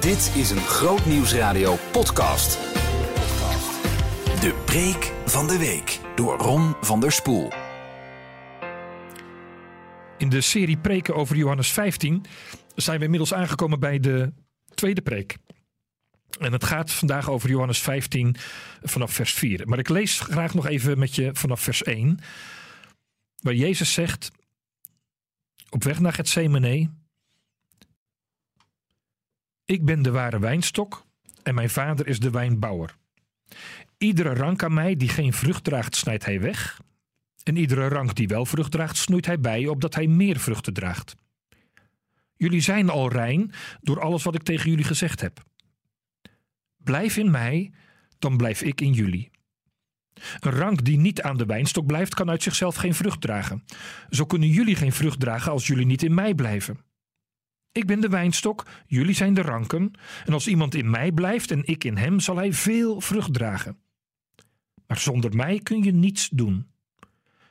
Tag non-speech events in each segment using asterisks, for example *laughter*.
Dit is een Groot Nieuwsradio podcast. De preek van de week door Ron van der Spoel. In de serie preken over Johannes 15 zijn we inmiddels aangekomen bij de tweede preek. En het gaat vandaag over Johannes 15 vanaf vers 4. Maar ik lees graag nog even met je vanaf vers 1. Waar Jezus zegt, op weg naar Gethsemane, ik ben de ware wijnstok en mijn vader is de wijnbouwer. Iedere rank aan mij die geen vrucht draagt, snijdt hij weg. En iedere rank die wel vrucht draagt, snoeit hij bij, opdat hij meer vruchten draagt. Jullie zijn al rein door alles wat ik tegen jullie gezegd heb. Blijf in mij, dan blijf ik in jullie. Een rank die niet aan de wijnstok blijft, kan uit zichzelf geen vrucht dragen. Zo kunnen jullie geen vrucht dragen als jullie niet in mij blijven. Ik ben de wijnstok, jullie zijn de ranken. En als iemand in mij blijft en ik in hem, zal hij veel vrucht dragen. Maar zonder mij kun je niets doen.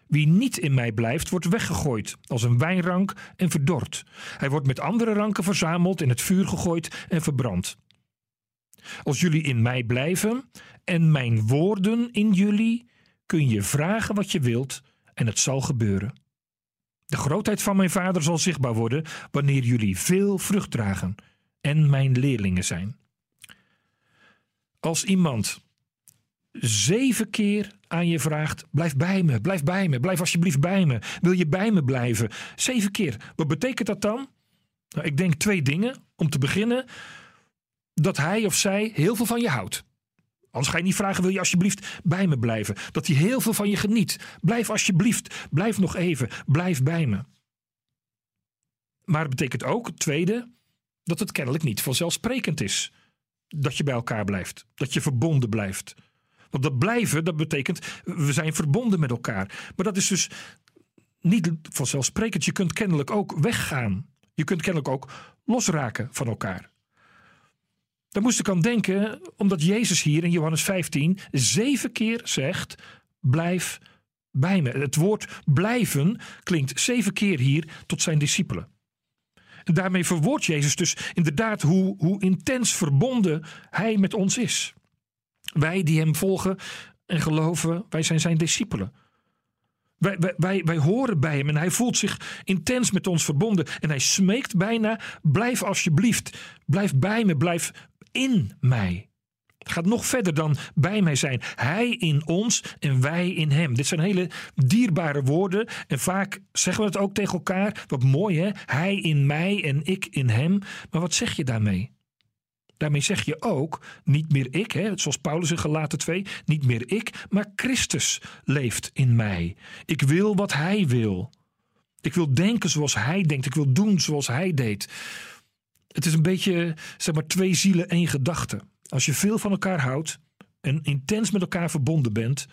Wie niet in mij blijft, wordt weggegooid als een wijnrank en verdord. Hij wordt met andere ranken verzameld, in het vuur gegooid en verbrand. Als jullie in mij blijven en mijn woorden in jullie, kun je vragen wat je wilt en het zal gebeuren. De grootheid van mijn vader zal zichtbaar worden wanneer jullie veel vrucht dragen en mijn leerlingen zijn. Als iemand zeven keer aan je vraagt: blijf bij me, blijf bij me, blijf alsjeblieft bij me. Wil je bij me blijven? Zeven keer. Wat betekent dat dan? Nou, ik denk twee dingen. Om te beginnen, dat hij of zij heel veel van je houdt. Anders ga je niet vragen: wil je alsjeblieft bij me blijven? Dat hij heel veel van je geniet. Blijf alsjeblieft, blijf nog even, blijf bij me. Maar het betekent ook, tweede, dat het kennelijk niet vanzelfsprekend is. Dat je bij elkaar blijft, dat je verbonden blijft. Want dat blijven, dat betekent, we zijn verbonden met elkaar. Maar dat is dus niet vanzelfsprekend. Je kunt kennelijk ook weggaan. Je kunt kennelijk ook losraken van elkaar. Daar moest ik aan denken, omdat Jezus hier in Johannes 15 zeven keer zegt: blijf bij me. Het woord blijven klinkt zeven keer hier tot zijn discipelen. En daarmee verwoordt Jezus dus inderdaad hoe, hoe intens verbonden hij met ons is. Wij die hem volgen en geloven, wij zijn zijn discipelen. Wij, wij, wij, wij, horen bij hem en hij voelt zich intens met ons verbonden. En hij smeekt bijna: blijf alsjeblieft, blijf bij me, blijf in mij. Het gaat nog verder dan bij mij zijn. Hij in ons en wij in hem. Dit zijn hele dierbare woorden. En vaak zeggen we het ook tegen elkaar. Wat mooi hè? Hij in mij en ik in hem. Maar wat zeg je daarmee? Daarmee zeg je ook, niet meer ik, hè, zoals Paulus in Galaten 2, niet meer ik, maar Christus leeft in mij. Ik wil wat hij wil. Ik wil denken zoals hij denkt. Ik wil doen zoals hij deed. Het is een beetje, zeg maar, twee zielen, één gedachte. Als je veel van elkaar houdt en intens met elkaar verbonden bent,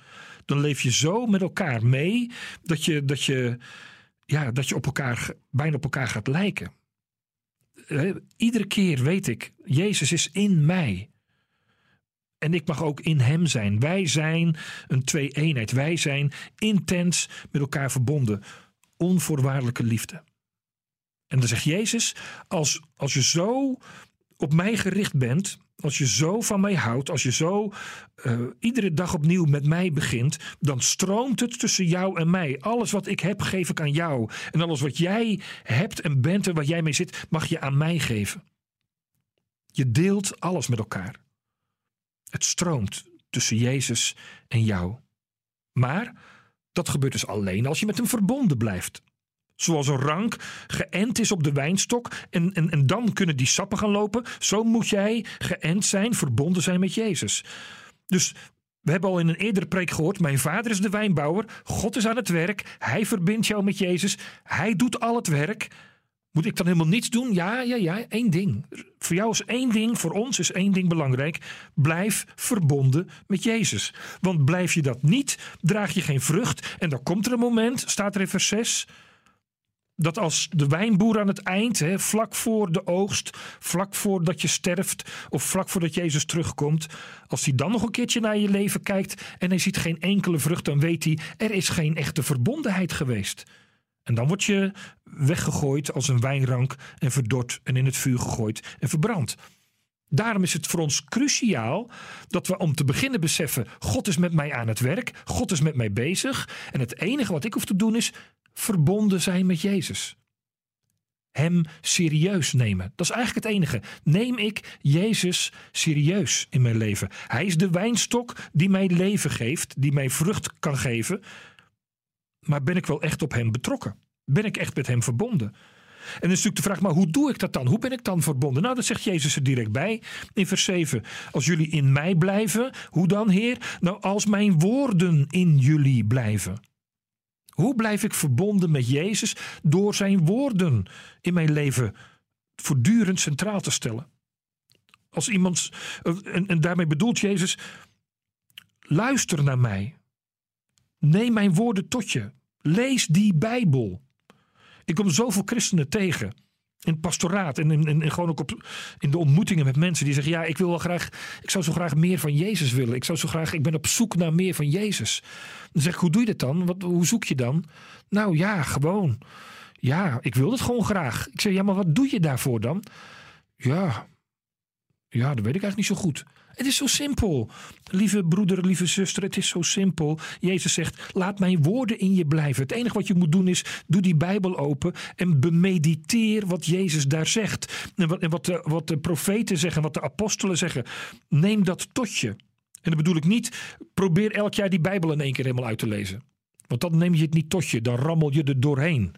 dan leef je zo met elkaar mee dat je, dat je, ja, dat je op elkaar, bijna op elkaar gaat lijken. Iedere keer weet ik, Jezus is in mij. En ik mag ook in Hem zijn. Wij zijn een twee-eenheid. Wij zijn intens met elkaar verbonden. Onvoorwaardelijke liefde. En dan zegt Jezus: als, als je zo op mij gericht bent, als je zo van mij houdt, als je zo uh, iedere dag opnieuw met mij begint, dan stroomt het tussen jou en mij. Alles wat ik heb, geef ik aan jou. En alles wat jij hebt en bent en wat jij mee zit, mag je aan mij geven. Je deelt alles met elkaar. Het stroomt tussen Jezus en jou. Maar dat gebeurt dus alleen als je met hem verbonden blijft. Zoals een rank geënt is op de wijnstok en, en, en dan kunnen die sappen gaan lopen. Zo moet jij geënt zijn, verbonden zijn met Jezus. Dus we hebben al in een eerdere preek gehoord: Mijn vader is de wijnbouwer. God is aan het werk. Hij verbindt jou met Jezus. Hij doet al het werk. Moet ik dan helemaal niets doen? Ja, ja, ja. Eén ding. Voor jou is één ding, voor ons is één ding belangrijk. Blijf verbonden met Jezus. Want blijf je dat niet, draag je geen vrucht. En dan komt er een moment, staat er in vers 6 dat als de wijnboer aan het eind, hè, vlak voor de oogst, vlak voordat je sterft of vlak voordat Jezus terugkomt, als hij dan nog een keertje naar je leven kijkt en hij ziet geen enkele vrucht, dan weet hij er is geen echte verbondenheid geweest. En dan word je weggegooid als een wijnrank en verdord en in het vuur gegooid en verbrand. Daarom is het voor ons cruciaal dat we om te beginnen beseffen: God is met mij aan het werk, God is met mij bezig. En het enige wat ik hoef te doen is verbonden zijn met Jezus. Hem serieus nemen. Dat is eigenlijk het enige. Neem ik Jezus serieus in mijn leven? Hij is de wijnstok die mij leven geeft, die mij vrucht kan geven. Maar ben ik wel echt op Hem betrokken? Ben ik echt met Hem verbonden? En dan is natuurlijk de vraag, maar hoe doe ik dat dan? Hoe ben ik dan verbonden? Nou, dat zegt Jezus er direct bij in vers 7. Als jullie in mij blijven, hoe dan, Heer? Nou, als mijn woorden in jullie blijven. Hoe blijf ik verbonden met Jezus? Door zijn woorden in mijn leven voortdurend centraal te stellen. Als iemand, en, en daarmee bedoelt Jezus, luister naar mij. Neem mijn woorden tot je. Lees die Bijbel. Ik kom zoveel christenen tegen. In het pastoraat en, gewoon ook op, in de ontmoetingen met mensen die zeggen: Ja, ik wil wel graag, ik zou zo graag meer van Jezus willen. Ik zou zo graag, ik ben op zoek naar meer van Jezus. Dan zeg ik: Hoe doe je dat dan? Wat, hoe zoek je dan? Nou ja, gewoon. Ja, ik wil het gewoon graag. Ik zeg: Ja, maar wat doe je daarvoor dan? Ja, ja, dat weet ik eigenlijk niet zo goed. Het is zo simpel. Lieve broeder, lieve zuster, het is zo simpel. Jezus zegt: Laat mijn woorden in je blijven. Het enige wat je moet doen is: doe die Bijbel open en bemediteer wat Jezus daar zegt. En wat, wat, de, wat de profeten zeggen, wat de apostelen zeggen. Neem dat tot je. En dat bedoel ik niet: probeer elk jaar die Bijbel in één keer helemaal uit te lezen. Want dan neem je het niet tot je, dan rammel je er doorheen.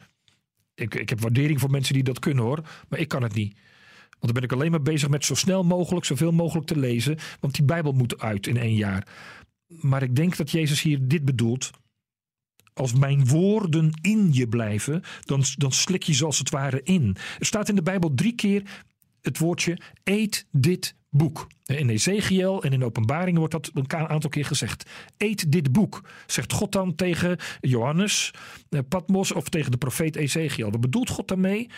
Ik, ik heb waardering voor mensen die dat kunnen hoor, maar ik kan het niet. Want dan ben ik alleen maar bezig met zo snel mogelijk, zoveel mogelijk te lezen. Want die Bijbel moet uit in één jaar. Maar ik denk dat Jezus hier dit bedoelt. Als mijn woorden in je blijven, dan, dan slik je ze als het ware in. Er staat in de Bijbel drie keer het woordje eet dit boek. In Ezekiel en in openbaringen wordt dat een aantal keer gezegd. Eet dit boek, zegt God dan tegen Johannes, eh, Patmos of tegen de profeet Ezekiel. Wat bedoelt God daarmee?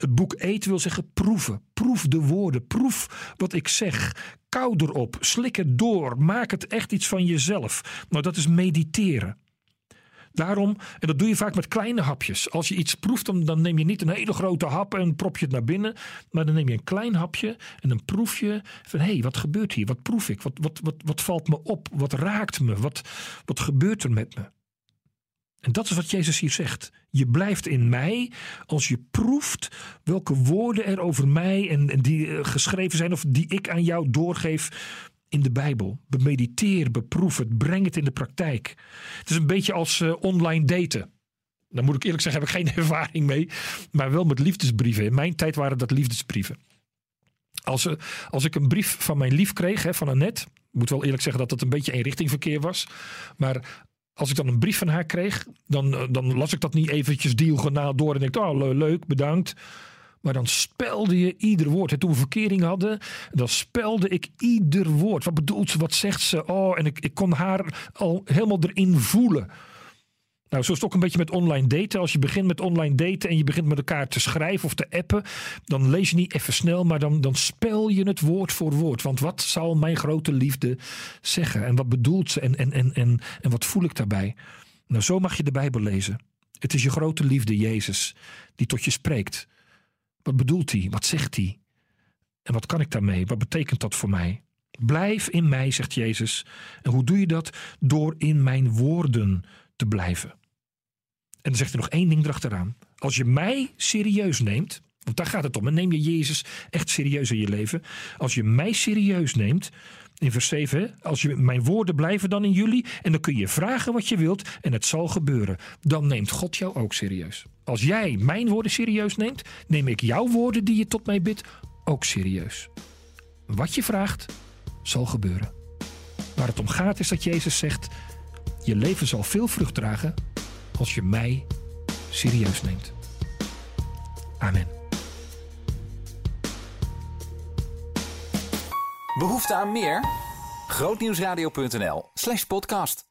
Het boek eet wil zeggen proeven. Proef de woorden. Proef wat ik zeg. Kou erop. Slik het door. Maak het echt iets van jezelf. Nou, dat is mediteren. Daarom, en dat doe je vaak met kleine hapjes. Als je iets proeft, dan, neem je niet een hele grote hap en prop je het naar binnen. Maar dan neem je een klein hapje en dan proef je van hé, hey, wat gebeurt hier? Wat proef ik? Wat, wat, wat, wat valt me op? Wat raakt me? Wat, wat gebeurt er met me? En dat is wat Jezus hier zegt. Je blijft in mij als je proeft welke woorden er over mij en, die eh, geschreven zijn of die ik aan jou doorgeef in de Bijbel. Bemediteer, beproef het, breng het in de praktijk. Het is een beetje als uh, online daten. Dan moet ik eerlijk zeggen, heb ik geen *laughs* ervaring mee. Maar wel met liefdesbrieven. In mijn tijd waren dat liefdesbrieven. Als, uh, als ik een brief van mijn lief kreeg, hè, van Annette. Ik moet wel eerlijk zeggen dat het een beetje eenrichtingverkeer was. Maar als ik dan een brief van haar kreeg, dan, eh, dan las ik dat niet eventjes diagonaal door en denk, oh leuk, bedankt. Maar dan spelde je ieder woord. En toen we verkering hadden, dan spelde ik ieder woord. Wat bedoelt ze? Wat zegt ze? Oh, en ik, ik kon haar al helemaal erin voelen. Nou, zo is het ook een beetje met online daten. Als je begint met online daten en je begint met elkaar te schrijven of te appen, dan lees je niet even snel, maar dan, dan spel je het woord voor woord. Want wat zal mijn grote liefde zeggen? En wat bedoelt ze? En, en, en, en, en wat voel ik daarbij? Nou, zo mag je de Bijbel lezen. Het is je grote liefde, Jezus, die tot je spreekt. Wat bedoelt hij? Wat zegt hij? En wat kan ik daarmee? Wat betekent dat voor mij? Blijf in mij, zegt Jezus. En hoe doe je dat? Door in mijn woorden te blijven. En dan zegt hij nog één ding erachteraan. Als je mij serieus neemt, want daar gaat het om. En neem je Jezus echt serieus in je leven. Als je mij serieus neemt, in vers 7, als je, mijn woorden blijven dan in jullie en dan kun je vragen wat je wilt en het zal gebeuren. Dan neemt God jou ook serieus. Als jij mijn woorden serieus neemt, neem ik jouw woorden die je tot mij bidt ook serieus. Wat je vraagt, zal gebeuren. Waar het om gaat is dat Jezus zegt, je leven zal veel vrucht dragen als je mij serieus neemt. Amen. Behoefte aan meer? Grootnieuwsradio.nl slash podcast.